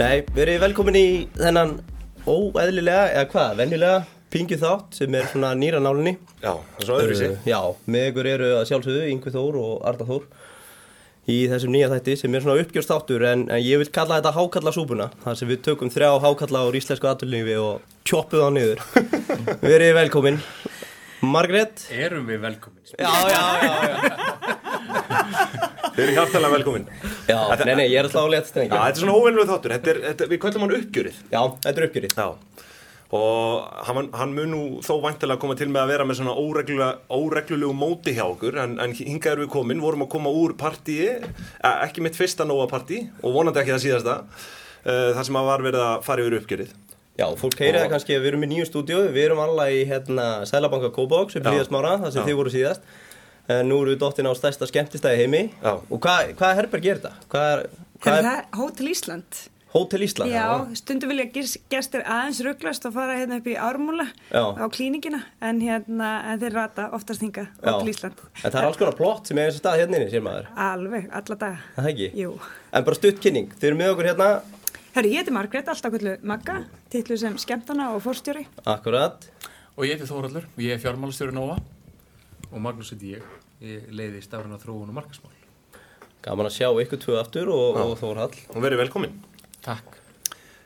Nei, verið velkomin í þennan óeðlilega, eða hvað, venjulega pingju þátt sem er svona nýra nálinni. Já, það er svo öðru sig. Já, með ykkur eru að sjálfsögðu Yngvi Þór og Arda Þór í þessum nýja þætti sem er svona uppgjörstáttur en, en ég vil kalla þetta hákalla súpuna þar sem við tökum þrjá hákalla úr íslensku aturlífi og tjóppu þá niður. Verið velkomin. Margrét? Erum við velkomin? Já, já, já, já Þið eru hjartalega velkomin. Já, nei, nei, ég er alltaf á létt Já, strengi þetta er svona óvenlu þáttur. Þetta er, þetta, við kallum hann uppgjörið. Já, þetta er uppgjörið Já. Og hann, hann mun nú þó vantilega koma til með að vera með svona óreglulegu móti hjá okkur en, en hingað erum við komin, vorum að koma úr partíi, eh, ekki mitt fyrsta Nóa partí og vonandi ekki það síðasta uh, þar sem að var verið að fara yfir uppgjörið. Já, fólk heyrið það kannski að við erum í nýju stúdíu Við erum alveg í hérna Sælabanka Kópavóks upp Já. líðasmára, þar sem Já. þið voru síðast Nú erum við dottin á stærsta skemmtistæði heimi Já. Og hvað hva herberg er þetta? Hvað er, hva Er það Hótel Ísland? Hótel Ísland? Já, stundum vilja gestir aðeins rugglast og fara hérna upp í ármúla Já. á klíningina en, hérna, en þeir rata oftast hinga Já. Hótel Ísland. En það er alls konar plott sem er þessi stað hérna inni, sér maður Alveg, alla daga. Er Það ekki? Jú. En bara stutt kynning, þið eru með okkur hérna Herru, ég heiti Margrét, alltaf kvöldu Magga, titlu sem skemmtana og fórstjóri. Akkurat Og ég heiti Þóraldur og ég er fjármálastjóri Nóa og Magnús heiti ég. Ég leiði stafrana þróun og markasmál. Gaman að sjá ykkur tvö aftur og, og Þórhall Og verið velkomin. Takk.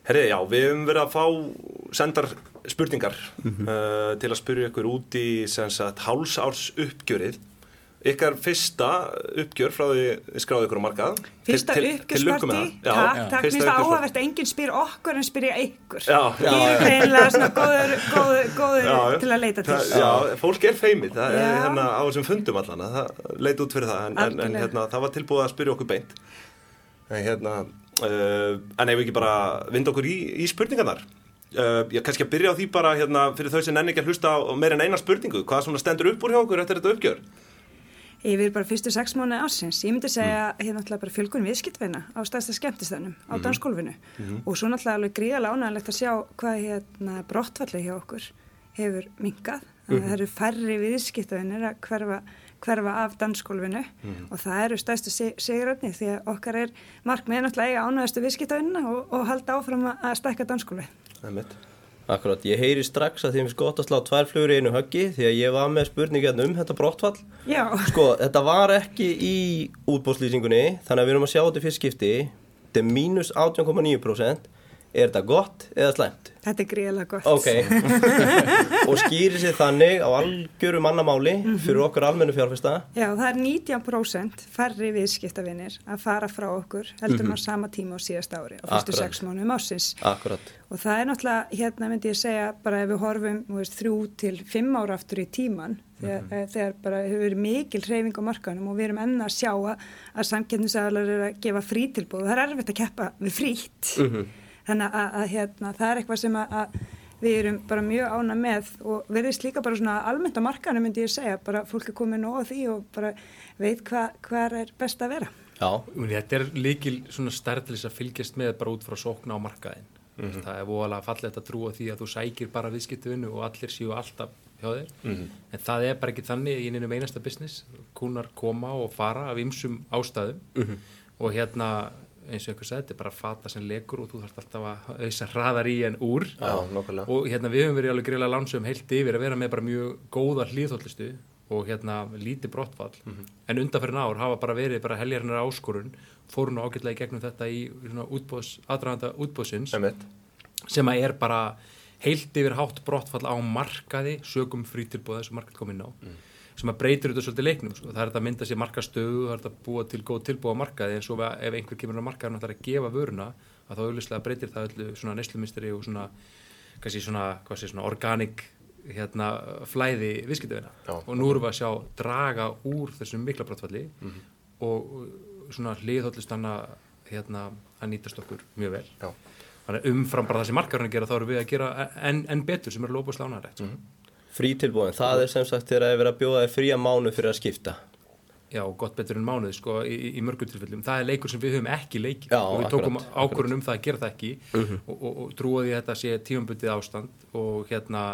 Herri, já, við höfum verið að fá sendar spurningar uh, til að spyrja ykkur út í sem sagt hálsárs uppgjörið. Ykkar fyrsta uppgjör frá því skráðu ykkur á markað. Fyrsta uppgjörsparti, takk, takk, fyrsta minnst það áhugavert að enginn spyr okkur en spyrja ykkur. Já, já, Ég er reynilega svona góður, góður, góður Já, til að leita til. Já, fólk er feimið, það er hérna á þessum fundum allan, það leit út fyrir það, en, en, en hérna, það var tilbúið að spyrja okkur beint. En hérna, uh, en ef við ekki bara vinda okkur í, í spurningarnar. Uh, ég kannski að byrja á því bara hérna, fyrir þau sem ekki að hlusta á meira en eina spurningu, hvað svona stendur upp úr hjá okkur eftir þetta uppgjör? Yfir bara fyrstu sex mánuði ásins. Ég myndi segja Mm. hérna náttúrulega bara fjölgun viðskiptveina á stærsta skemmtistænum Mhm. á dansgólfinu og svo náttúrulega alveg gríðalega ánægilegt að sjá hvað hérna brottfallið hjá okkur hefur minkað. Mhm. Það eru færri viðskiptveinir að hverfa, hverfa af dansgólfinu Mhm. og það eru stærstu siguröfni því að okkar er markmið náttúrulega eiga ánægistu viðskiptveinina og, og halda áfram að- stækka dansgólfið. Það er mitt. Akkurat, ég heyri strax að þeim finnst gott að slá tvær flugur í einu höggi því að ég var með spurningi hérna um þetta brottfall Já, Sko, þetta var ekki í útbóðslýsingunni, þannig að við erum að sjá þetta fyrst skipti. Þetta er mínus 18,9%. Er þetta gott eða slæmt? þetta er gríðalega gott. Ok. og skýrir sér þannig á algjöru mannamáli fyrir okkur almennu fjárfesta. Já, það er 19% færri viðskiptavinir að fara frá okkur heldur maður sama tíma á síðast ári á fyrstu sex mánuðum ásins. Akkurat. Og það er náttúrulega, hérna myndi ég segja, bara ef við horfum veist, þrjú til fimm ára aftur í tíman, þegar, mm þegar bara hefur verið mikil hreyfing á markanum og við erum enn að sjá að, samkeppnisaðalar eru að gefa frítilbúð og það er erfitt að keppa við frít. Þannig að, að hérna, það er eitthvað sem að, að við erum bara mjög ána með og verðist líka bara svona almennt á markanum myndi ég segja, bara fólk er komið nóg á því og bara veit hvað hva er best að vera. Já. Muni, þetta er líkil svona stærð til þess að fylgjast með bara út frá sókna á markaðin. Það er voðalega fallegt að trúa því að þú sækir bara viðskiptuvinu og allir séu alltaf hjá þér. En það er bara ekki þannig í einum einasta business. Kúnar koma og fara af ymsum ástæðum og hérna eins og ykkur sagði, þetta er bara fata sem lekur og þú þarfst alltaf að auðsa hraðar í en úr. Já, og hérna við höfum verið alveg greiðlega lánsum heilt yfir að vera með bara mjög góða hlýðhóllistu og hérna lítið brottfall. En undanferðin ár hafa bara verið bara heljarinnar áskorun fóru nú ágætlega í gegnum þetta í útbóðs, aðdraganda útbóðsins sem að er bara heilt yfir hátt brottfall á markaði sögum frítilbóða sem markað kom inn á sem að breytir þetta svolítið leiknum sko. það er þetta að mynda sér markastöðu það er þetta að búa til góð tilbúa markaði en svo ef einhver kemur á markaðin og það er að gefa vöruna að þá auðvitað breytir það öllu svona neslumisteri og svona, kannski svona, sé, svona organik hérna, flæði viðskiptavina Já. og nú erum við að sjá draga úr þessum mikla brottfalli og uh, svona hliðhóllistanna hérna, að nýtast okkur mjög vel Já. þannig umfram bara það sem markarinn að gera þá erum við að gera enn en betur sem er lópa slánarætt mm Frítilbúin, það er sem sagt þegar að vera að bjóða þér fría mánu fyrir að skipta. já, gott betur en mánuð sko, í, í, mörgum tilfellum, það er leikur sem við höfum ekki leikið. Já, og við tókum ákvörðun um það að gera það ekki og, og, og trúaði að þetta sé tímambundið ástand og hérna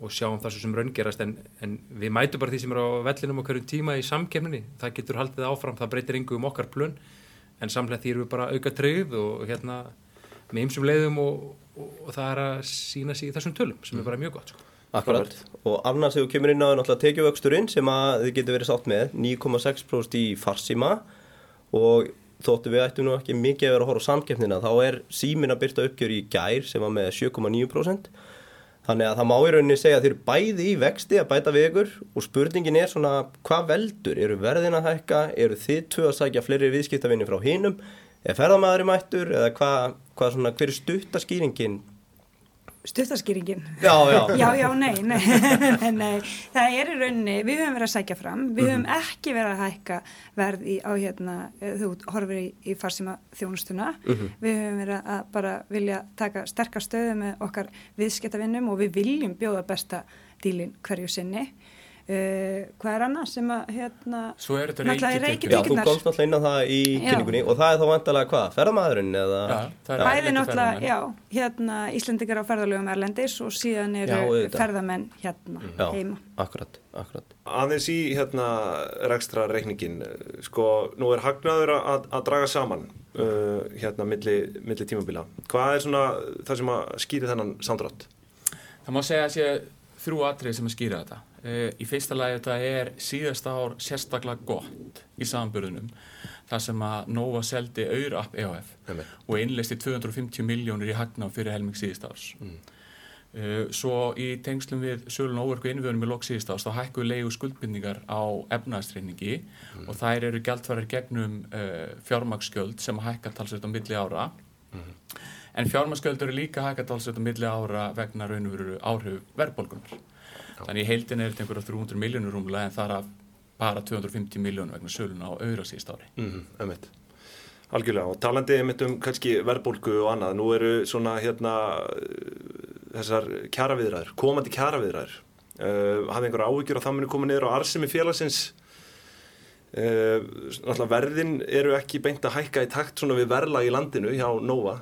og sjáum það sem raungerast en, en við mætum bara því sem er á vellinum okkur tíma í samkemninni, það getur haldið áfram það breytir yngu um okkar plön en samlega því erum við bara auka treyð og hérna með ymsum leiðum og, og, og það er að sína sig í þessum tölum sem er bara mjög gott sko. Akkurat, og annars þegar þú kemur inn á náttúrulega tekjuvöxturinn sem að þið getur verið sátt með 9,6% í farsíma. Og þóttu við ættum nú ekki mikið að vera að horfa á samkeppnina þá er símin að byrta uppgjör í gær sem var með 7,9% þannig að það má í rauninni segja að þeir eru bæði í vexti að bæta við ykkur og spurningin er svona hvað veldur, eru verðin að hækka? Eru þið tvö að sækja fleiri viðskiptavinni frá hinum, er ferðamæðari mættur? Eða hvað, hver er stuttaskýringin Stuttaskýringin? Já, já. já, já, nei, nei, nei, það er í rauninni, við höfum verið að sækja fram, við höfum ekki verið að hækka verð í, á hérna, þú horfir í, í farsíma þjónustuna, við höfum verið að bara vilja taka sterkar stöðu með okkar viðskiptavinnum og við viljum bjóða besta dílin hverju sinni. Uh, hvað er annað sem að hérna Svo er þetta reikitekjur. Já, þú komst náttúrulega inn á það í Já. kynningunni og það er þá vantalega hvað, ferðamæðurinn eða Já, það er Bæði erlendir náttúrulega, já, hérna Íslendingar á ferðalögum Erlendis og síðan Já, eru ferðamenn hérna Já, heima. akkurat, akkurat Aðeins í hérna rekstra reikningin, sko, nú er hagnaður að, að draga saman uh, hérna milli, milli tímabila. Hvað er svona það sem að skýri þennan samdrátt? Það má segja að sé þrjú atrið sem að skýra þetta. Uh, í fyrsta lagi þetta er síðasta ár sérstaklega gott í samanburðunum þar sem að Nova seldi Eurapp EHF Einmitt. og innleisti 250 miljónir í hagná fyrir helming síðust árs. Uh, svo í tengslum við sölun óverku innvöðunum í lok síðust árs þá hækkuðu leigu skuldbindningar á efnaðastreiningi og þær eru gjaldvarar gegnum uh, fjármaksgjöld sem að hækka talsveit á milli ára. En fjármaksgjöld eru líka hækka talsveit á milli ára vegna raunveru áhrif verðbólgunar þannig í heildin er þetta einhverja 300 miljónur rúmlega en þar af bara 250 miljónur vegna sölun á auðra síðust ári. Mm -hmm. Algjörlega, og talandi einmitt um kannski verðbólgu og annað, nú eru svona hérna þessar kjaraviðræður, komandi kjaraviðræður uh, hafið einhver áhyggjur að það muni koma niður á arsimi félagsins? Uh, verðin eru ekki beint að hækka í takt svona við verðlag í landinu hjá Nova.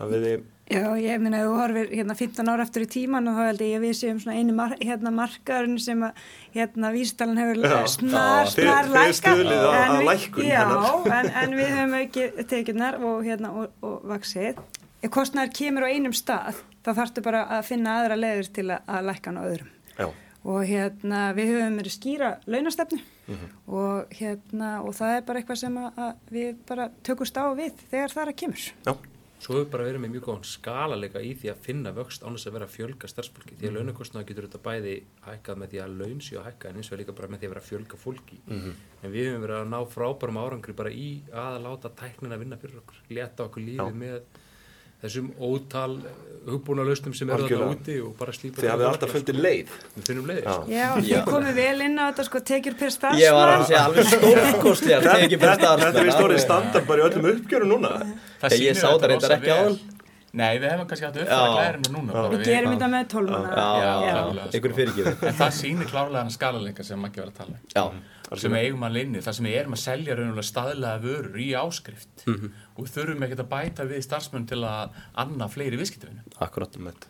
Hafið þið Já, ég ef þú horfir hérna 15 ára eftir í tíman og þá held ég að við séum svona einu mar hérna markaðurinn sem að hérna vístalan hefur snar, þið- snar þið lækka stuðlið að- við- lækkun Já, hennar. en, en við höfum ekki tekjurnar og hérna og, og vaksið ef kostnæður kemur á einum stað þá þarftu bara að finna aðra leiður til að, að lækka hann á öðrum. Já, og hérna við höfum verið skýra launastefnu Mhm. og hérna og það er bara eitthvað sem að, að við bara tökumst á við þegar það er að kemur. Já, Svo hefur bara verið með mjög góðan skalalega í því að finna vöxt án þess að vera að fjölga starfsfólki. Því að launakostnaða getur þetta bæði hækkað með því að laun séu að hækka en eins og líka bara með því að vera að fjölga fólki. En við hefum verið að ná frábærum árangri bara í að láta tæknina vinna fyrir okkur. Leta okkur lífið með þessum ótal hugbúna lausnum sem eru þarna úti og bara slípa þið hafið alltaf fundið leið. Við finnum leiðir. Já. þið komið vel inn á þetta sko tekjur per starfsmann. Ég var að segja alveg stórkostlega Þetta er í stóri starfsmenn standard bara í öllum uppgjörum núna. Það Ég sá það reyndar ekki á hann. Nei, við hefum kannski hatt Já. uppfæra glærinu núna Við gerum þetta með tólmana Já, Já, já, klárlega, sko. ykkur fyrirgefið En það sýnir klárlega hann skalalega sem ekki verið að tala um. Já, sem við eigum að linni, það sem við erum að selja raunulega staðlega vörur í áskrift og við þurfum ekkert að bæta við starfsmenn til að anna fleiri viðskiptavinu. akkurat Einmitt.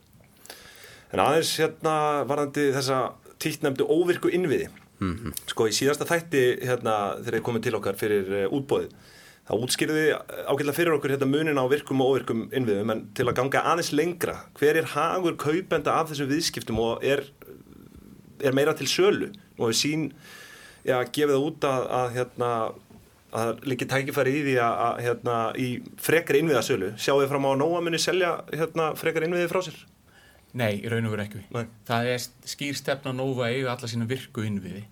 En aðeins hérna varðandi þessa títtnefndu óvirku innviði. Sko í síðasta þætti hérna þegar þið komið til okkar fyrir uh, útbóðið. Það útskýrði ágætlega fyrir okkur hérna munin á virkum og óvirkum innviðum en til að ganga aðeins lengra. Hver er hagur kaupenda af þessum viðskiptum og er, er meira til sölu? Og við sín, já, gefið það út að, að hérna að það líki tækifæri í því að, að hérna, í frekar innviðasölu sjáu þið fram á að Nóa muni selja hérna, frekar innviði frá sér Nei, í raun og veru ekki. Nei. Það er skýr stefna Nova að eiga alla sína virku innviði.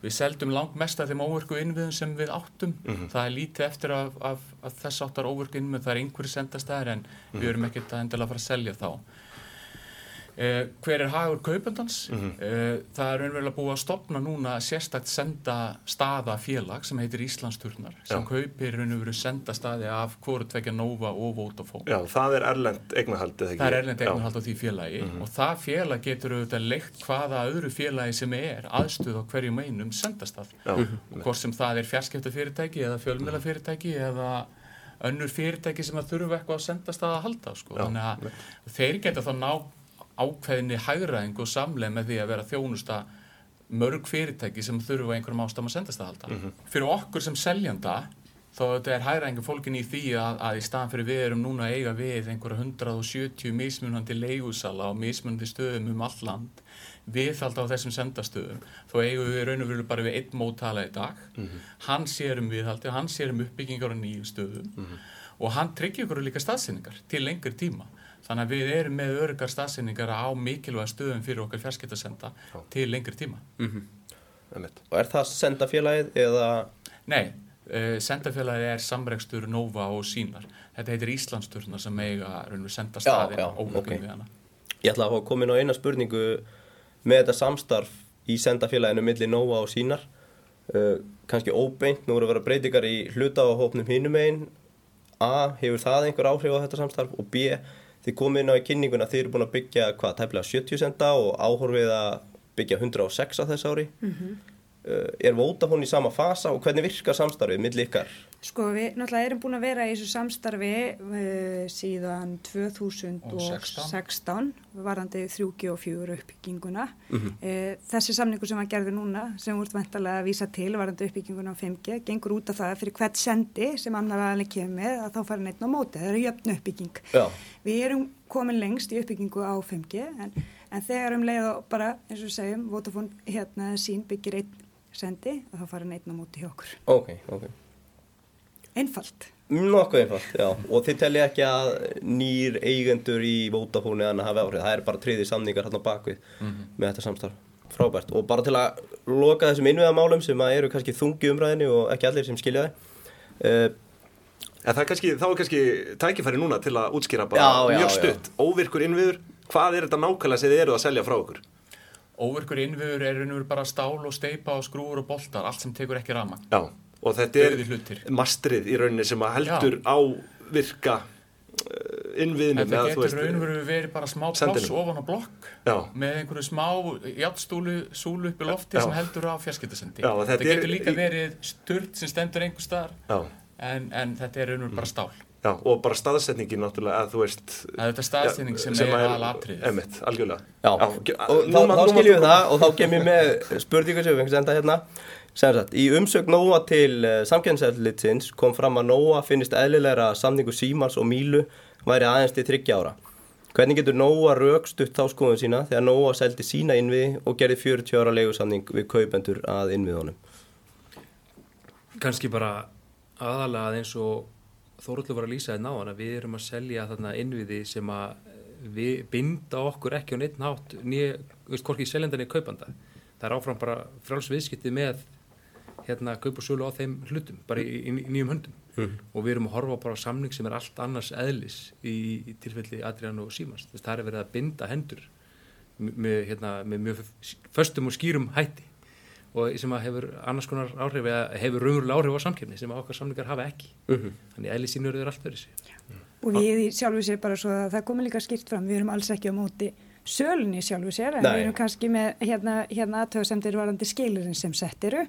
Við seldum langt mest af þeim óvirku innviðum sem við áttum. Það er lítið eftir af, af, af þess áttar óvirku innvið. Það er einhverju sendastæðir en við erum ekkert að endilega fara að selja þá. Eh, hver er hagur kaupendans? eh, það er raunverulega búið að stopna núna sérstakt senda staða félag sem heitir Íslandsturnar sem Já. kaupir raunverulega senda staði af hvoru tvekja Nova og Vodafone. Já, það er erlend eignahald? Það er erlend Já. eignarhald á því félagi og það félag getur auðvitað leikt hvaða öðru félagi sem er aðstuð á hverjum einum sendastað Já, og hvort sem það er fjarskipta fyrirtæki eða fjölmjöla fyrirtæki eða önnur fyrirtæki sem að þurfa eitthvað að sendastað að halda sko. Já, þannig að þeir geta þá ná ákveðinni hægraðing og samleið með því að vera þjónusta mörg fyrirtæki sem þurfa einhverjum ástæðum að sendast að halda. Fyrir okkur sem seljanda þó að þetta er hægræðingu fólkin í því að, að í staðan fyrir við erum núna að eiga við einhverja 170 mismunandi leigusala og mismunandi stöðum um all land viðhald á þessum sendastöðum. Þó eigum við raun og veru bara við einn móttala í dag. Hann sér um viðhaldi og hann sér um uppbyggingar á nýju stöðum. Og hann tryggir ykkur líka staðsynningar til lengri tíma. Þannig að við erum með örgar staðsynningar á mikilvæga stöðum fyrir okkar fjarskiptasenda til lengri tíma. Einmitt. Og er það sendafélagið eða Nei, uh, sendafélagið er samregstur Nova og Sínar. Þetta heitir Íslandsturna sem eiga raun og veru senda Já, staðin já, óvökum ok. við hana. Ég ætla að koma inn á eina spurningu með þetta samstarf í sendafélaginu milli Nóa og sínar. Uh, kannski óbeint, nú eru að vera breytingar í hluta á hópnum hinum einn A, hefur það einhver áhrif á þetta samstarf? Og B, þið komið inn á í kynninguna þið eru búin að byggja hvað, tæplega 70 senda og áhorfið að byggja 106 á þess ári? Uh, er Vodafone í sama fasa og hvernig virkar samstarfið milli ykkar? Sko við náttúrulega erum búin að vera í þessu samstarfi uh, síðan 2016 varandi 3G og 4 uppbygginguna. uh, þessi samningu sem var gerði núna sem voruð vantarlega að vísa til varandi uppbygginguna á 5G gengur út af það fyrir hvert sendi sem annar aðalinn kemur með að þá fara neitt á móti. Það eru jöfn uppbygging. Já, Við erum komin lengst í uppbyggingu á 5G en, en þegar um leið og bara eins og segjum Vodafone hérna sín byggir einn sendi að þá fara neitt á móti hjá okkur. ok, ok Einfalt. Nokkuð einfalt, já. Og þið telli ekki að nýr eigendur í Vodafone eða hafi áhrif. Það er bara triði samningar hérna á bakvið með þetta samstarf. Frábært. Og bara til að loka þessum innviðamálum sem að eru kannski þungi umræðinu og ekki allir sem skilja þið. Uh, En það er kannski, þá er kannski tækifæri núna til að útskýra bara Já, já, mjög já. stutt, óvirkur innviður, hvað er þetta nákvæmlega sem þið eru að selja frá okkur? Óverkur innviður er veru bara stál og steipa og skrúur og boltar, allt sem tekur ekki rafmagn. Já, og þetta er mastrið í rauninni sem að heldur á virka uh, innviðnum Þetta getur raun og veru verið bara smá Sendinum. ofan á blokk Já. með einhverju smá játstúlu súlu upp í lofti Já. sem heldur á fjarskiptasendi. Já, þetta þetta getur líka í- verið sturt sem stendur einhver staðar Já, en, en þetta er raun og veru bara stál. Já, og bara staðsetningin náttúrulega að þú veist Það er þetta staðsending sem, er aðalatriðið. Emitt, algjörlega já. ge- Og nú þá, þá skiljum við það og þá kem ég með spurningu sem við fengum senda hérna. Sem sagt, í umsögn Nóa til uh, samkjæmsæðlitsins kom fram að Nóa finnist eðlilegra að samningu Símans og Mílu væri aðeins til 30 ára. Hvernig getur Nóa raukstutt þá skoðun sína þegar Nóa seldi sína innviði og gerði 40 ára leigusamning við kaupendur að innviðunum? kannski bara aðalega að eins og Þóruldur var að lýsa þetta náðan að við erum að selja þarna innviði sem að við binda okkur ekki á neitt nátt nýja, veist, hvorki seljandan í kaupanda. Það er áfram bara frálsviðskipti með hérna kaup og sölu á þeim hlutum bara í, í, nýjum höndum. Og við erum að horfa bara á samning sem er allt annars eðlis í, í tilfelli Adrián og Símans. Þess það er verið að binda hendur með, hérna, með mjög föstum og skýrum hætti og sem að hefur annars konar áhrif eða hefur raunverulega áhrif á samkefni sem að okkar samlingar hafa ekki. Þannig eðli sínur eru allt verið sér Og við í sjálfu sér bara svo að það komi líka skýrt fram, við erum alls ekki á móti sölunni í sjálfu sér, en Nei. við erum kannski með hérna, hérna aðtöðasemdir varandi skilurinn sem sett eru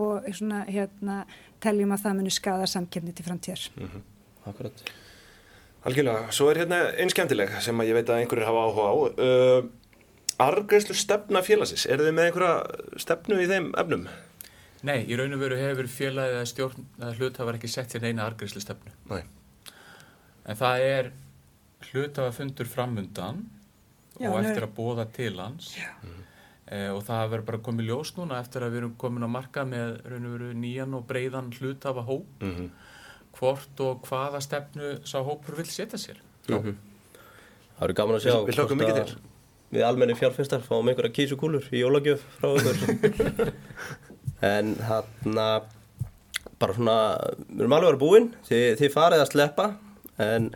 og svona hérna teljum að það muni skada samkefni til framtíðar. Akkurat. Algjörlega, svo er hérna einn skemmtileg sem að ég veit að einhverjir hafa áhuga á. Uh, Argreðslu stefna félagsins, eru þið með einhverja stefnu í þeim efnum? Nei, í raun og veru hefur félagið að stjórn að hlutafar ekki sett sér neina argreyslu stefnu. Nei En það er hlutafafundur framundan Já, og er- eftir að bóða til hans e, og það verður bara komið ljós núna eftir að við erum komin á marka með raun og veru nýjan og breiðan hlutafa hóp mm hvort og hvaða stefnu sá hópur vil setja sér. Mhm. Það eru gaman að sjá Við- hlökkum mikið að til. Við almenni fjárfestar fáum einhverja kísukúlur í jólagjöf frá ykkur En þarna bara svona, við erum alveg að vera búin þið, þið farið að sleppa en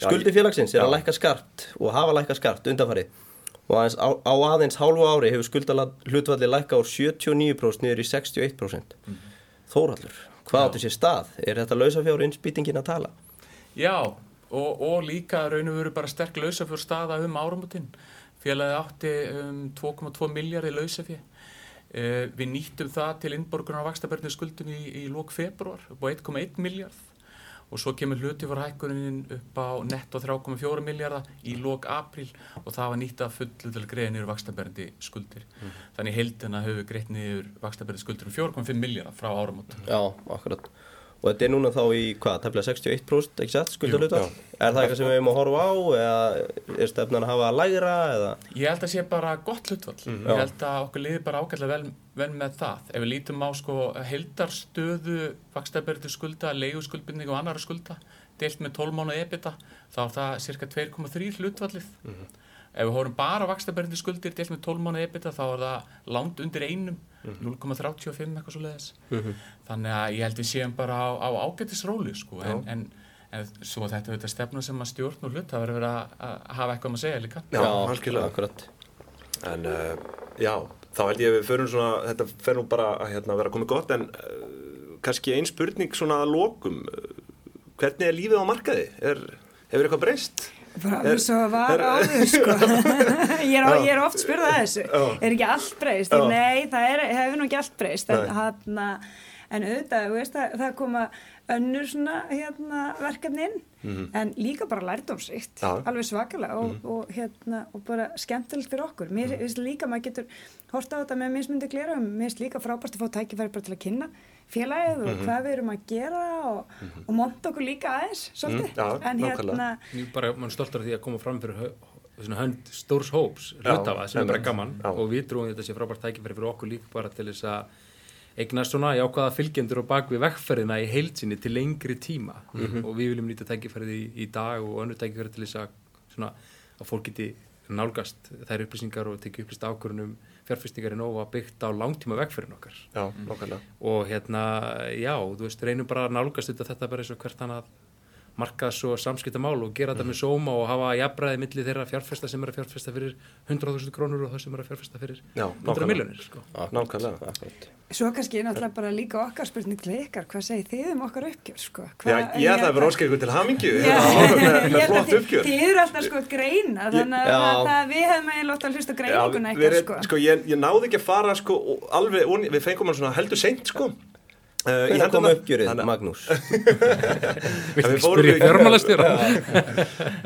skuldi félagsins er að já. lækka skart og hafa lækka skart undanfarið og aðeins, á, á aðeins hálfu ári hefur skulda hlutvalli lækka úr 79% niður í 61% Þórhallur, hvað Já. áttu sér stað? Er þetta lausafjáru innspýtingin að tala? Já, og, og líka raun og veru bara sterk lausafjör staða um áramotinn. Félagið átti um 2,2 miljardi lausafjör. Uh, við nýttum það til innborgunar á vakstabörnu skuldum í, í lók februar upp á 1,1 miljard og svo kemur hluti fyrir hækkunin upp á netto 3,4 miljardar í lók april og það var nýtt að fullu til að greiða niður vakstabörndi skuldir. Þannig heildina höfum við greitt niður vakstabörndi skuldir um 4,5 miljardar frá áramótum. Já, akkurat. Og þetta er núna þá í, hvað, tefnilega 61% ekki sett, skuldalutar? Er það eitthvað sem við hefum að horfa á eða er stefnan að hafa að lægra eða? Ég held að sé bara gott hlutvall. Ég held að okkur liði bara ágætlega vel, vel með það. Ef við lítum á sko heldarstöðu, vakstabærið skulda, leiguskuldbindning og annara skulda, deilt með 12 mánu ebita, þá er það cirka 2,3 hlutvallið. Ef við horfum bara vakstabærið skuldir, deilt með 12 mánu ebita, þá er það langt undir einum, 0,35 eitthvað svo leiðis. Þannig að ég held við séum bara á, á ágættisróli sko, en, en, en svo þetta er þetta stefna sem að stjórn og hlut, það verður að, að hafa eitthvað um að segja líka. Já, algjörlega. Akkurat. En uh, já, þá held ég að við förum svona, þetta fer nú bara að hérna, vera komið gott en uh, kannski ein spurning svona að lokum. Uh, hvernig er lífið á markaði? Er, hefur eitthvað breyst? Alveg svo var áður sko. ég, er, ég er oft spurð að þessu. Er ekki allt breyst? Nei, það er, hefur nú ekki allt breyst en, hana, en auðvitað, veist, það, það koma önnur svona hérna, verkefni inn en líka bara lærdómsrikt Mhm. Mhm. alveg svakalega og, og, hérna, og bara skemmtilegt fyrir okkur. Mér finnst líka, maður getur hort á þetta með mismundi glera mér finnst líka frábært að fá tækifæri bara til að kynna félagið Mhm. og hvað við erum að gera og, og monta okkur líka aðeins svolítið, Mhm, já, en hérna bara, mann stoltur af því að koma fram fyrir hönd stórs hóps hlutafa sem er bara gaman Já. og við trúum þetta sé frábært tækifæri fyrir okkur líka bara til þess að eignast svona jákvæða fylgjendur og bak við vekkferðina í heilsinni til lengri tíma. Og við viljum nýta tækifærið í, í dag og önnur tækifæri til þess að svona að fólk geti nálgast þær upplýsingar og tekið upplýst ákvörunum fjárfestingar í nógu að byggt á langtíma vekkferðin okkar. Já, nákvæmlega. og hérna, já, þú veist, reynum bara að nálgast þetta bara eins og hvert annað markaðs og samskiptamál og gera þetta með sóma og hafa jafnbræði milli þeirra fjárfesta sem er að fjárfesta fyrir 100.000 krónur og það sem er að fjárfesta fyrir Já, 100 nákvæmlega. miljonir, sko. Nákvæmlega. Svo kannski er náttúrulega bara líka okkar spurning til ykkar, hvað segir þið um okkar uppgjör, sko? Já, ég ætla að vera óskar ykkur til hamingju Já, hérna, með, ég með held að flott uppgjör. þið eru alltaf sko að greina, þannig að Já. það, það, við hefum að hlusta á greininguna við, eitthvað, við, sko. sko ég, ég náði ekki að fara sko, alveg, við fengum hann svona heldur seint sko. Uh, Hvernig kom hendurnar. uppgjörið, að- Magnús? Við fórum í- fjármálastjóra.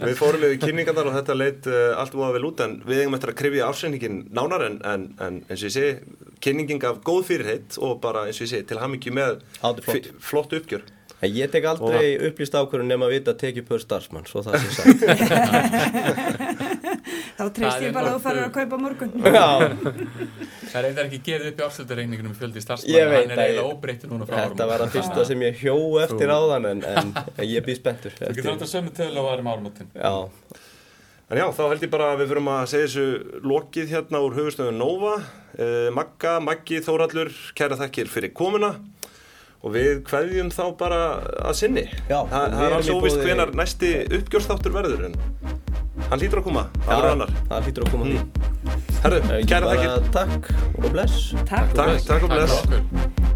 Við fórum við kynningarnar og þetta leit uh, allt úr að vel út en við eigum eftir að krifja ásendingin nánar en, en, en eins og ég segi, kynningin af góð fyrirheit og bara eins og ég segi til með Áttu flott. fi- flott uppgjör. En Ég tek aldrei upplýst ákvörðun nema að vita að tekið pör starfsmann, svo það sé sagt. Þá treyst ég bara að þú farir að kaupa á morgun. Já, Það er eitthvað ekki gefið upp í ársöldareiningunum í fjöldi Ég starfsmann, veit hann er eiginlega óbreyttur núna frá þetta var það fyrsta sem ég hjó eftir áðan en, en ég býð spenntur. Þú getur að sömu tölu og varum ármótin. Já, En já, þá held ég bara að við fyrum að segja þessu lokið hérna úr höfustöðun Nova. Uh, Magga, Maggi, Þórallur, kæra þakkir fyrir komuna og við kveðjum þá bara að sinni. Já, Þa, það er í óvist boði- hvenar næsti uppgjörstáttur verður en hann lítur að koma, það verður annar. það hlýtur að koma. Herðu, Ekki kæra bara þakkir. Takk og bless. Takk. Takk, takk og Takk bless.